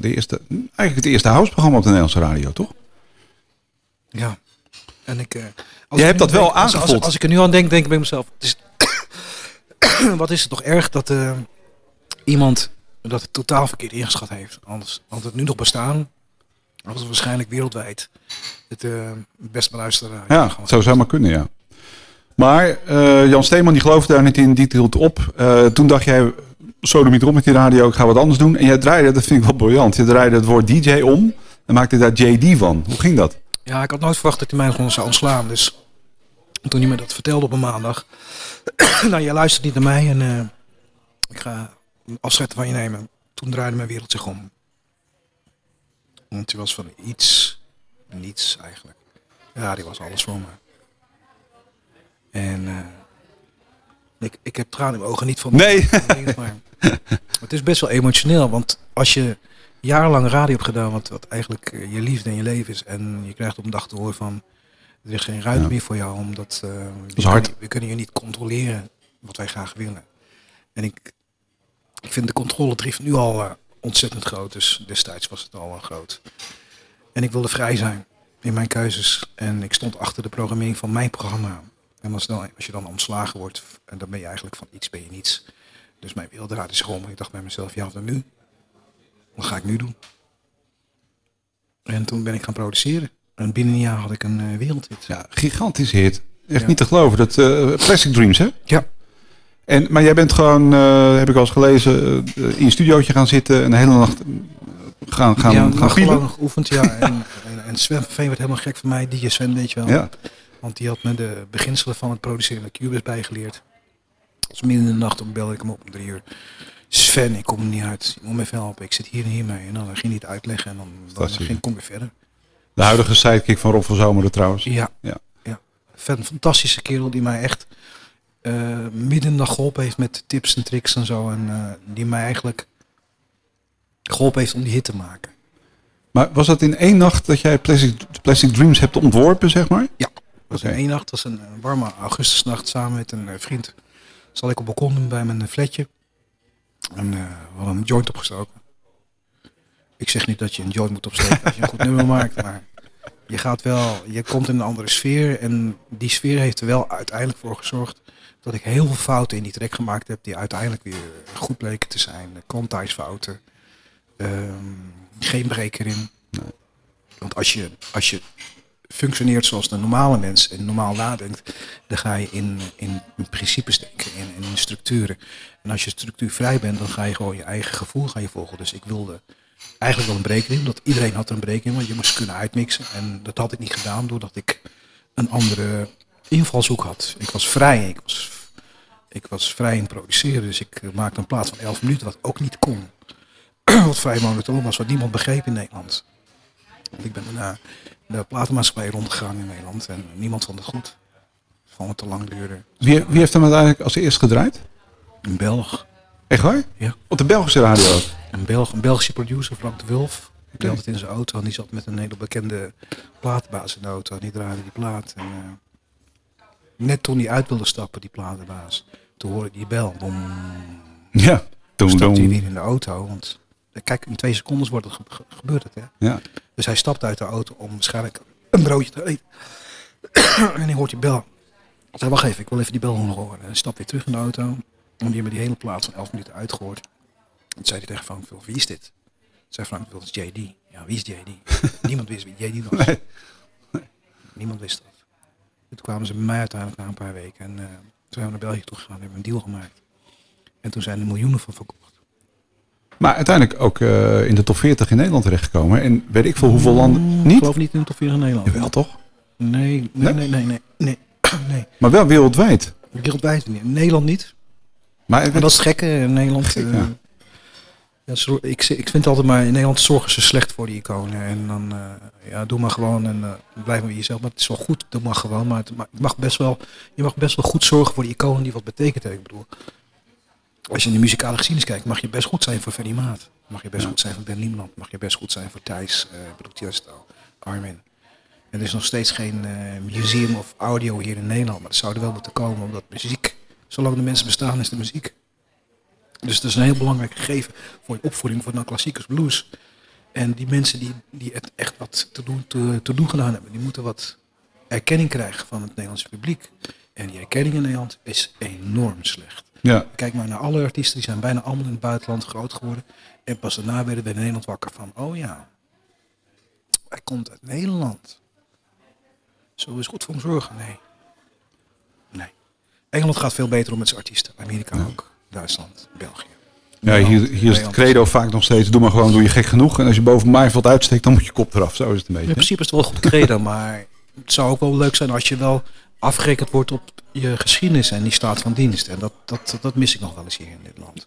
de eerste, eigenlijk het eerste houseprogramma op de Nederlandse radio, toch? Ja. En ik, eh, als Jij ik hebt dat wel denk- als, als, aangevoeld. als ik er nu aan denk, denk ik bij mezelf. Het is, <clears throat> wat is het toch erg dat eh, iemand dat het totaal verkeerd ingeschat heeft. Anders had het nu nog bestaan. Hadden we waarschijnlijk wereldwijd het eh, best beluisterde. Ja, het zou zomaar kunnen, ja. Maar eh, Jan Steeman die geloofde daar niet in, die hield op. Toen dacht jij, zo niet op met die radio, ik ga wat anders doen. En jij draaide, dat vind ik wel briljant, je draaide het woord DJ om en maakte daar JD van. Hoe ging dat? Ja, ik had nooit verwacht dat hij mij gewoon zou ontslaan. Dus toen hij me dat vertelde op een maandag. <clears throat> nou, jij luistert niet naar mij en eh, ik ga afscheid van je nemen. Toen draaide mijn wereld zich om. Want die was van iets, niets eigenlijk. Ja, die was alles voor me. En eh, ik, ik heb tranen in mijn ogen niet van. Nee. Maar <laughs> het is best wel emotioneel, want als je jarenlang radio hebt gedaan, wat, wat eigenlijk eh, je liefde en je leven is, en je krijgt op een dag te horen van er is geen ruimte Ja. meer voor jou, omdat eh, we, is. Kunnen, we kunnen je niet controleren wat wij graag willen. En ik, ik vind de controledrift nu al eh, ontzettend groot, dus destijds was het al eh, groot. En ik wilde vrij zijn in mijn keuzes en ik stond achter de programmering van mijn programma. En als, dan, als je dan ontslagen wordt, en dan ben je eigenlijk van iets ben je niets. Dus mijn draaide zich om. Ik dacht bij mezelf, ja, wat dan nu? Wat ga ik nu doen? En toen ben ik gaan produceren. En binnen een jaar had ik een eh, wereldhit. Ja, gigantisch hit. Echt Ja. niet te geloven. Dat eh, Plastic Dreams, hè? Ja. En, maar jij bent gewoon, eh, heb ik al eens gelezen, in je studiootje gaan zitten en de hele nacht gaan, gaan, ja, gaan nachtlang pielen. geoefend, ja. <laughs> En, en, en Sven van Veen werd helemaal gek van mij. DJ Sven, weet je wel. Ja. Want die had me de beginselen van het produceren van Cubase bijgeleerd. Dus midden in de nacht belde ik hem op om drie uur. Sven, ik kom er niet uit. Je moet me even helpen. Ik zit hier en hier mee. En dan ging hij het uitleggen en dan, dan ging, kom ik weer verder. De huidige sidekick van Rob van Zomeren trouwens. Ja. Ja. ja. Een fantastische kerel die mij echt eh, midden geholpen heeft met tips en tricks en zo. En eh, die mij eigenlijk geholpen heeft om die hit te maken. Maar was dat in één nacht dat jij Plastic, Plastic Dreams hebt ontworpen, zeg maar? Ja. Dat was in één nacht, dat was een warme augustusnacht samen met een eh, vriend. Zat ik op balkon bij mijn flatje. En we hadden een joint opgestoken. Ik zeg niet dat je een joint moet opsteken als je een goed <laughs> nummer maakt, maar je gaat wel, je komt in een andere sfeer. En die sfeer heeft er wel uiteindelijk voor gezorgd dat ik heel veel fouten in die track gemaakt heb, die uiteindelijk weer goed bleken te zijn. Quantize-fouten, ehm, geen break erin. Want als je, als je functioneert zoals de normale mens en normaal nadenkt, dan ga je in, in, in principes denken, in, in structuren. En als je structuurvrij bent, dan ga je gewoon je eigen gevoel gaan je volgen. Dus ik wilde eigenlijk wel een break in, omdat iedereen had er een break in, want je moest kunnen uitmixen. En dat had ik niet gedaan doordat ik een andere invalshoek had. Ik was vrij, ik was, ik was vrij in het produceren, dus ik maakte een plaat van 11 minuten, wat ook niet kon. <clears throat> wat vrij monotoon was, wat niemand begreep in Nederland. Want ik ben daarna de platenmaatschappij rondgegaan in Nederland en niemand vond het goed. Vond het te lang duren. Wie, wie heeft hem uiteindelijk als eerst gedraaid? Een Belg. Echt waar? Ja. Op de Belgische radio ook? Een, Belg, een Belgische producer, Frank de Wulf. Die had altijd in zijn auto en die zat met een hele bekende platenbaas in de auto. En die draaide die plaat. En, eh, net toen hij uit wilde stappen, die platenbaas, toen hoorde ik die bel. Ja. Toen stapte hij weer in de auto. Want eh, kijk, in twee seconden wordt het ge- ge- gebeurt het. Hè? Ja. Dus hij stapt uit de auto om waarschijnlijk een broodje te eten. <coughs> en hij hoort die bel. Ik zei, wacht even, ik wil even die bel nog horen. En hij stapt weer terug in de auto. En die hebben die hele plaats van 11 minuten uitgehoord. En toen zei hij tegen Frank Wil, wie is dit? Zei Frank dat is JD. Ja, wie is JD? <laughs> Niemand wist wie JD was. Nee. Niemand wist dat. Toen kwamen ze bij mij uiteindelijk na een paar weken. En eh, toen zijn we naar België toe gegaan en hebben een deal gemaakt. En toen zijn er miljoenen van verkocht. Maar uiteindelijk ook eh, in de top 40 in Nederland terechtgekomen. En weet ik veel hoeveel landen. Ik Niet? geloof niet in de top 4 in Nederland. Jawel toch? Nee, nee, Nee? nee, nee, nee. nee. <clears throat> nee. Maar wel wereldwijd. Wereldwijd niet. In Nederland niet. Maar dat is gekke in Nederland. Gek, eh, ja. ik, ik vind altijd maar in Nederland zorgen ze slecht voor die iconen. En dan, eh, ja, doe maar gewoon en eh, blijf maar jezelf. Maar het is wel goed, doe maar gewoon. Maar het, maar het mag best wel, je mag best wel goed zorgen voor die iconen die wat betekent. Ik bedoel, als je in de muzikale geschiedenis kijkt, mag je best goed zijn voor Ferry Maat. Mag je best goed zijn voor Ben Niemland. Mag je best goed zijn voor Thijs, eh bedoel Tiesto, Armin. En er is nog steeds geen museum of audio hier in Nederland. Maar dat zou er wel moeten komen, omdat muziek, zolang de mensen bestaan, is de muziek. Dus dat is een heel belangrijk gegeven voor je opvoeding voor nou klassiekers blues. En die mensen die, die het echt wat te doen, te, te doen gedaan hebben, die moeten wat erkenning krijgen van het Nederlandse publiek. En die erkenning in Nederland is enorm slecht. Ja. Kijk maar naar alle artiesten, die zijn bijna allemaal in het buitenland groot geworden. En pas daarna werden we in Nederland wakker van, oh ja, hij komt uit Nederland. Zullen we eens goed voor hem zorgen? Nee. Nee. Engeland gaat veel beter om met zijn artiesten. Amerika ook. Duitsland, België. Ja, hier, hier is het credo vaak nog steeds. Doe maar gewoon, doe je gek genoeg. En als je boven Maaiveld uitsteekt, dan moet je kop eraf. Zo is het een beetje. In principe is het wel een goed credo, maar het zou ook wel leuk zijn als je wel afgerekend wordt op je geschiedenis en die staat van dienst. En dat, dat, dat mis ik nog wel eens hier in dit land.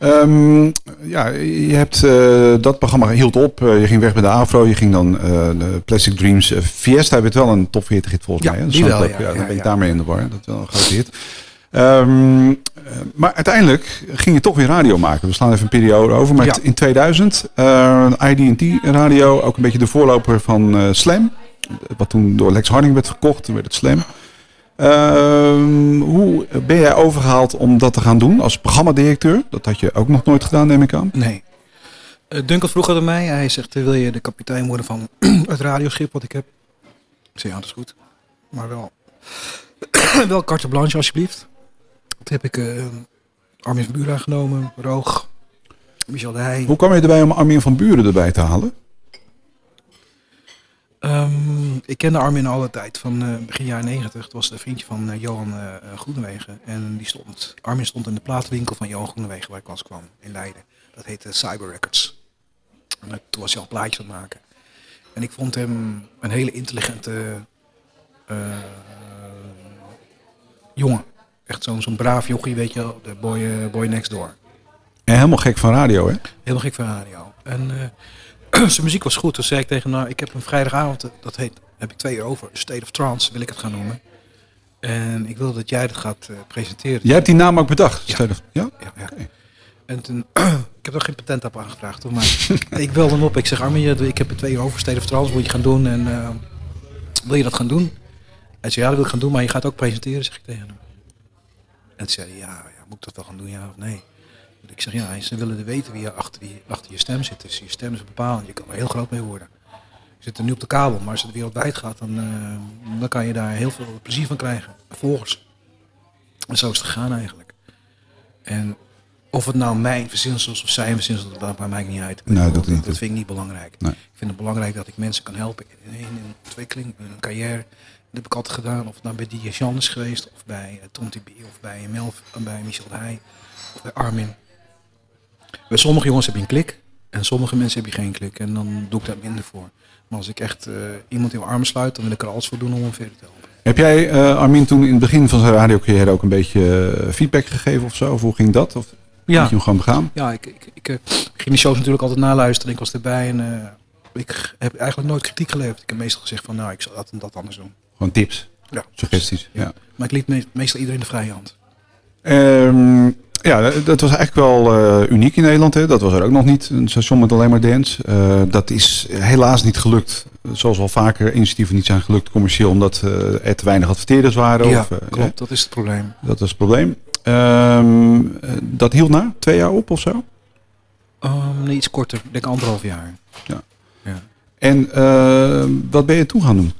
Ehm, ja, je hebt eh, dat programma hield op. Eh, je ging weg bij de Afro. Je ging dan de Plastic Dreams. Fiesta werd wel een top 40 hit volgens Ja, mij. Hè? Die wel, ja, dan ben je ja. daarmee in de war. Dat is wel een grote hit. Ehm, eh, maar uiteindelijk ging je toch weer radio maken. We slaan even een periode over. Maar in 2000, eh ID&T radio, ook een beetje de voorloper van Slam. Wat toen door Lex Harding werd gekocht. Toen werd het Slam. Ehm, hoe ben jij overgehaald om dat te gaan doen als programmadirecteur? Dat had je ook nog nooit gedaan, neem ik aan. Nee. Uh, Duncan vroeg aan mij, hij zegt, eh, wil je de kapitein worden van <clears throat> het radioschip wat ik heb? Ik zei, ja, dat is goed. Maar wel, <clears throat> wel carte blanche alsjeblieft. Toen heb ik eh Armin van Buren aangenomen, Roog, Michel de Heij. Hoe kwam je erbij om Armin van Buren erbij te halen? Ik kende Armin al de tijd van eh, begin jaren 90. Het was een vriendje van eh, Johan Groenewegen. En die stond, Armin stond in de platenwinkel van Johan Groenewegen waar ik was kwam in Leiden. Dat heette Cyber Records. En toen was hij al plaatjes aan het maken. En ik vond hem een hele intelligente jongen. Echt zo'n zo'n braaf jochie, weet je wel. De boy, boy next door. En helemaal gek van radio, hè? Helemaal gek van radio. En <clears throat> zijn muziek was goed. Dus zei ik tegen hem, nou, ik heb een vrijdagavond, dat heet, heb ik twee uur over. State of Trance wil ik het gaan noemen. En ik wil dat jij dat gaat eh, presenteren. Jij hebt die naam ook bedacht? Ja. Stedelijk. ja? Ja, ja. En toen, <clears throat> ik heb nog geen patent op aangevraagd, hoor, maar <laughs> ik belde hem op. Ik zeg, Armin, ik heb er twee uur over. State of Trance moet je gaan doen. En eh, wil je dat gaan doen? Hij zei, ja, dat wil ik gaan doen, maar je gaat ook presenteren, zeg ik tegen hem. En toen zei hij, ja, ja, moet ik dat wel gaan doen, ja of nee? Ik zeg, ja, ze willen weten wie er achter, achter je stem zit. Dus je stem is bepalend. Je kan er heel groot mee worden. Zit er nu op de kabel, maar als het wereldwijd gaat, dan, eh, dan kan je daar heel veel plezier van krijgen. Volgers. En zo is het gegaan eigenlijk. En of het nou mijn verzinsel is of zijn verzinsel, dat maakt mij niet uit. Nee, dat dat, niet. dat vind ik niet belangrijk. Nee. Ik vind het belangrijk dat ik mensen kan helpen in een ontwikkeling, in een carrière. Dat heb ik altijd gedaan. Of het nou bij DJ Jan is geweest, of bij uh, Tom TB, of bij Melv, of bij Michel Heij, of bij Armin. Bij sommige jongens heb je een klik en sommige mensen heb je geen klik. En dan doe ik daar minder voor. Maar als ik echt eh, iemand in mijn armen sluit, dan wil ik er alles voor doen om hem verder te helpen. Heb jij eh, Armin toen in het begin van zijn radiocarrière ook een beetje eh, feedback gegeven of zo? Of hoe ging dat? Of Ja. je hem gewoon begaan? Ja, ik, ik, ik ging de shows natuurlijk altijd naluisteren. Ik was erbij en ik heb eigenlijk nooit kritiek geleverd. Ik heb meestal gezegd van, nou, ik zal dat en dat anders doen. Gewoon tips, Ja. suggesties. Ja. Maar ik liet me- meestal iedereen de vrije hand. Ehm, ja, dat was eigenlijk wel eh, uniek in Nederland. Hè. Dat was er ook nog niet, een station met alleen maar dance. Eh, dat is helaas niet gelukt. Zoals al vaker initiatieven niet zijn gelukt commercieel, omdat eh, er te weinig adverteerders waren. ja, of, eh, klopt. Dat is het probleem. Dat was het probleem. Ehm, eh, dat hield na, twee jaar op of zo. Um, nee, iets korter. Ik denk anderhalf jaar. Ja. ja. En eh, wat ben je toen gaan doen?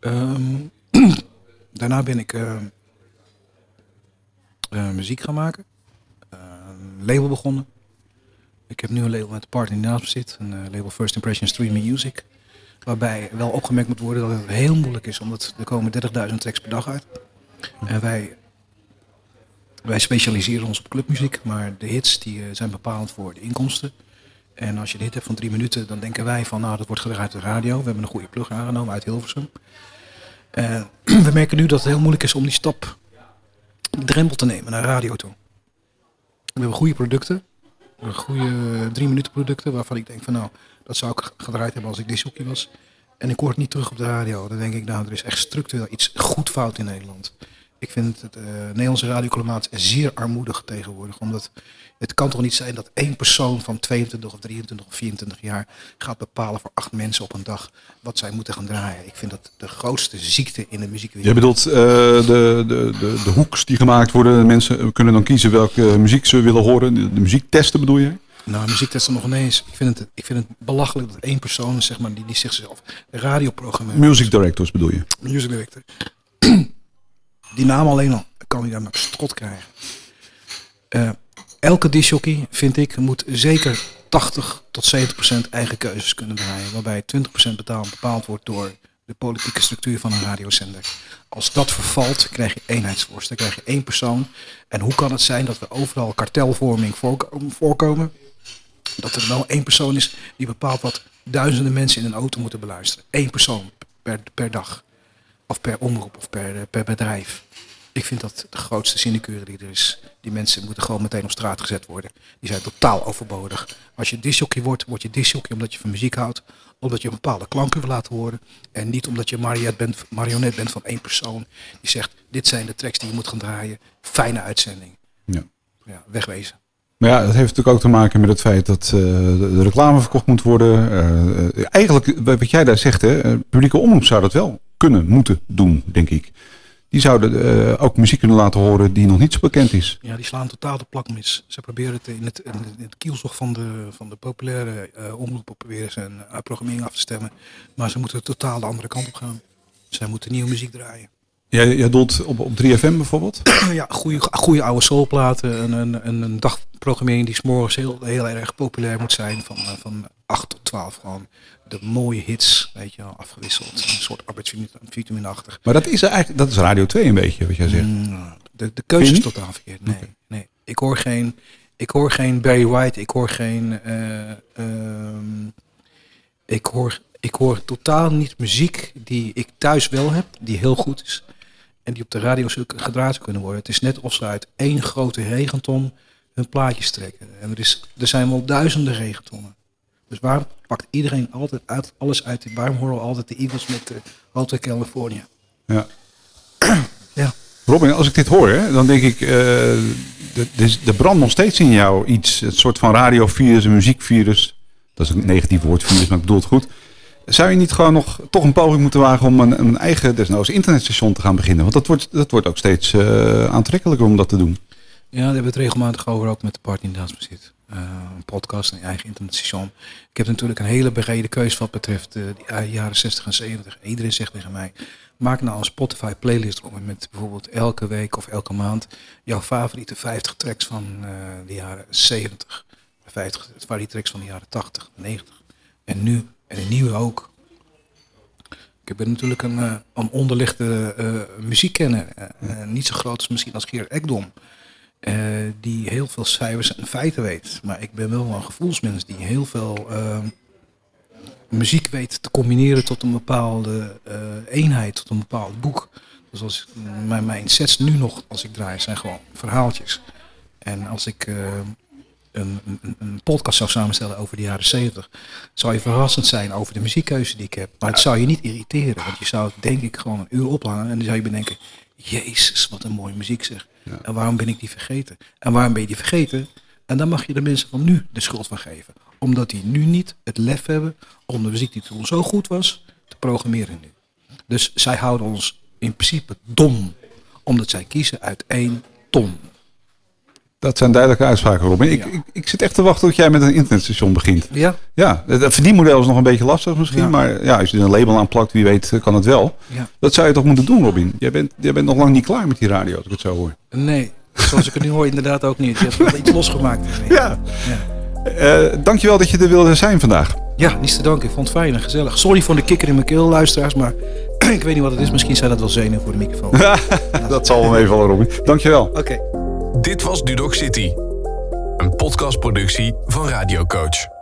Ehm, <clears throat> daarna ben ik eh, eh, muziek gaan maken. Eh, een label begonnen. Ik heb nu een label met de partner die naast me zit. Een eh, label First Impression Streaming Music. Waarbij wel opgemerkt moet worden dat het heel moeilijk is. Omdat er komen 30.000 tracks per dag uit. En wij, wij specialiseren ons op clubmuziek. Maar de hits die, eh, zijn bepalend voor de inkomsten. En als je een hit hebt van drie minuten, dan denken wij van, nou, dat wordt gedraaid op de radio. We hebben een goede plug aangenomen uit Hilversum. <clears throat> We merken nu dat het heel moeilijk is om die stap, die drempel te nemen naar radio toe. We hebben goede producten, goede drie minuten producten, waarvan ik denk van, nou, dat zou ik gedraaid hebben als ik disjockey was. En ik hoor het niet terug op de radio. Dan denk ik, nou, er is echt structureel iets goed fout in Nederland. Ik vind het eh, Nederlandse radioklimaat zeer armoedig tegenwoordig. Omdat het kan toch niet zijn dat één persoon van 22 of 23 of 24 jaar gaat bepalen voor acht mensen op een dag wat zij moeten gaan draaien. Ik vind dat de grootste ziekte in de Je muziekwereld. bedoelt eh, de, de, de, de hoeks die gemaakt worden. Mensen kunnen dan kiezen welke muziek ze willen horen. De, de muziek testen bedoel je? Nou, muziektesten nog ineens. Ik vind het, ik vind het belachelijk dat één persoon zeg maar, die, die zichzelf radioprogrammeur. Music directors bedoel je? music director. <clears throat> Die naam alleen al kan hij daar maar strot krijgen. Eh, elke disjockey, vind ik, moet zeker 80 tot 70 procent eigen keuzes kunnen draaien. Waarbij 20 procent betaald, bepaald wordt door de politieke structuur van een radiozender. Als dat vervalt, krijg je eenheidsworst. Dan krijg je één persoon. En hoe kan het zijn dat we overal kartelvorming voorko- voorkomen? Dat er wel één persoon is die bepaalt wat duizenden mensen in een auto moeten beluisteren. Eén persoon per, per dag. Of per omroep of per, per bedrijf. Ik vind dat de grootste sinecure die er is. Die mensen moeten gewoon meteen op straat gezet worden. Die zijn totaal overbodig. Als je disjockey wordt, word je disjockey omdat je van muziek houdt. Omdat je een bepaalde klanken wil laten horen. En niet omdat je marionet bent, marionet bent van één persoon. Die zegt, dit zijn de tracks die je moet gaan draaien. Fijne uitzending. Ja. Ja, wegwezen. Maar ja, dat heeft natuurlijk ook te maken met het feit dat eh, de reclame verkocht moet worden. Eh, eh, eigenlijk, wat jij daar zegt, hè, publieke omroep zou dat wel kunnen, moeten doen, denk ik. Die zouden eh, ook muziek kunnen laten horen die nog niet zo bekend is. Ja, die slaan totaal de plak mis. Ze proberen het in het, in het, kielzog van de, van de populaire eh omroep op proberen ze een eh, programmering af te stemmen. Maar ze moeten totaal de andere kant op gaan. Zij moeten nieuwe muziek draaien. Jij, jij doelt op, op 3FM bijvoorbeeld? <clears throat> ja, goede, goede oude soulplaten, een, een, een, een dag, programmering die s'morgens heel, heel erg populair moet zijn. Van, van 8 tot 12 gewoon de mooie hits, weet je wel, afgewisseld. Een soort arbeidsvitaminachtig. Maar dat is eigenlijk, dat is Radio 2 een beetje, wat jij zegt. Mm, De, de keuze is totaal verkeerd. Nee, nee. Ik hoor geen, ik hoor geen Barry White. Ik hoor geen. eh, ehm, ik, hoor, ik hoor totaal niet muziek die ik thuis wel heb, die heel goed is. En die op de radio gedraaid kunnen worden. Het is net of ze uit één grote regenton hun plaatjes trekken. En er, is, er zijn wel duizenden regentonnen. Dus waarom pakt iedereen altijd uit, alles uit? Waarom horen we altijd de Eagles met de Hotel California? Ja. <clears throat> Ja. Robin, als ik dit hoor, hè, dan denk ik, eh er er brandt nog steeds in jou iets, een soort van radiovirus, een muziekvirus. Dat is een negatief woord, virus, maar ik bedoel het goed. Zou je niet gewoon nog toch een poging moeten wagen om een, een eigen desnoods internetstation te gaan beginnen? Want dat wordt, dat wordt ook steeds eh, aantrekkelijker om dat te doen. Ja, daar hebben we het regelmatig over, ook met de Party in Dansbezit. Eh een podcast, een eigen internetstation. Ik heb natuurlijk een hele brede keus wat betreft eh, de eh, jaren 60 en 70. En iedereen zegt tegen mij, maak nou een Spotify playlist met bijvoorbeeld elke week of elke maand jouw favoriete 50 tracks van eh, de jaren 70. 50 favoriete tracks van de jaren 80, 90. En nu, en de nieuwe ook. Ik ben natuurlijk een, eh, een onderlichte eh, muziekkenner. Eh, eh, niet zo groot als misschien als Gerard Ekdom. Eh, die heel veel cijfers en feiten weet. Maar ik ben wel een gevoelsmens die heel veel eh, muziek weet te combineren tot een bepaalde eh, eenheid, tot een bepaald boek. Dus als mijn, mijn sets nu nog, als ik draai, zijn gewoon verhaaltjes. En als ik eh, een, een, een podcast zou samenstellen over de jaren 70, zou je verrassend zijn over de muziekkeuze die ik heb. Maar het zou je niet irriteren, want je zou het denk ik gewoon een uur ophangen en dan zou je bedenken, Jezus, wat een mooie muziek zeg. En waarom ben ik die vergeten? En waarom ben je die vergeten? En dan mag je de mensen van nu de schuld van geven. Omdat die nu niet het lef hebben om de muziek die toen zo goed was, te programmeren nu. Dus zij houden ons in principe dom, omdat zij kiezen uit één ton. Dat zijn duidelijke uitspraken, Robin. Ik, ik, ik zit echt te wachten tot jij met een internetstation begint. Ja? Ja, het het verdienmodel is nog een beetje lastig misschien. Ja. Maar ja, als je er een label aan plakt, wie weet, kan het wel. Ja. Dat zou je toch moeten doen, Robin? Jij bent, jij bent nog lang niet klaar met die radio, als ik het zo hoor. Nee, zoals ik het nu hoor inderdaad ook niet. Je hebt wel iets losgemaakt. Ja. Ja. Eh, dankjewel dat je er wilde zijn vandaag. Ja, niets te danken. Ik vond het fijn en gezellig. Sorry voor de kikker in mijn keel, luisteraars. Maar <clears throat> ik weet niet wat het is. Misschien zijn dat wel zenuwen voor de microfoon. <laughs> dat zal wel meevallen, Robin. Dankjewel. Oké. Dit was Dudok City. Een podcastproductie van Radio Coach.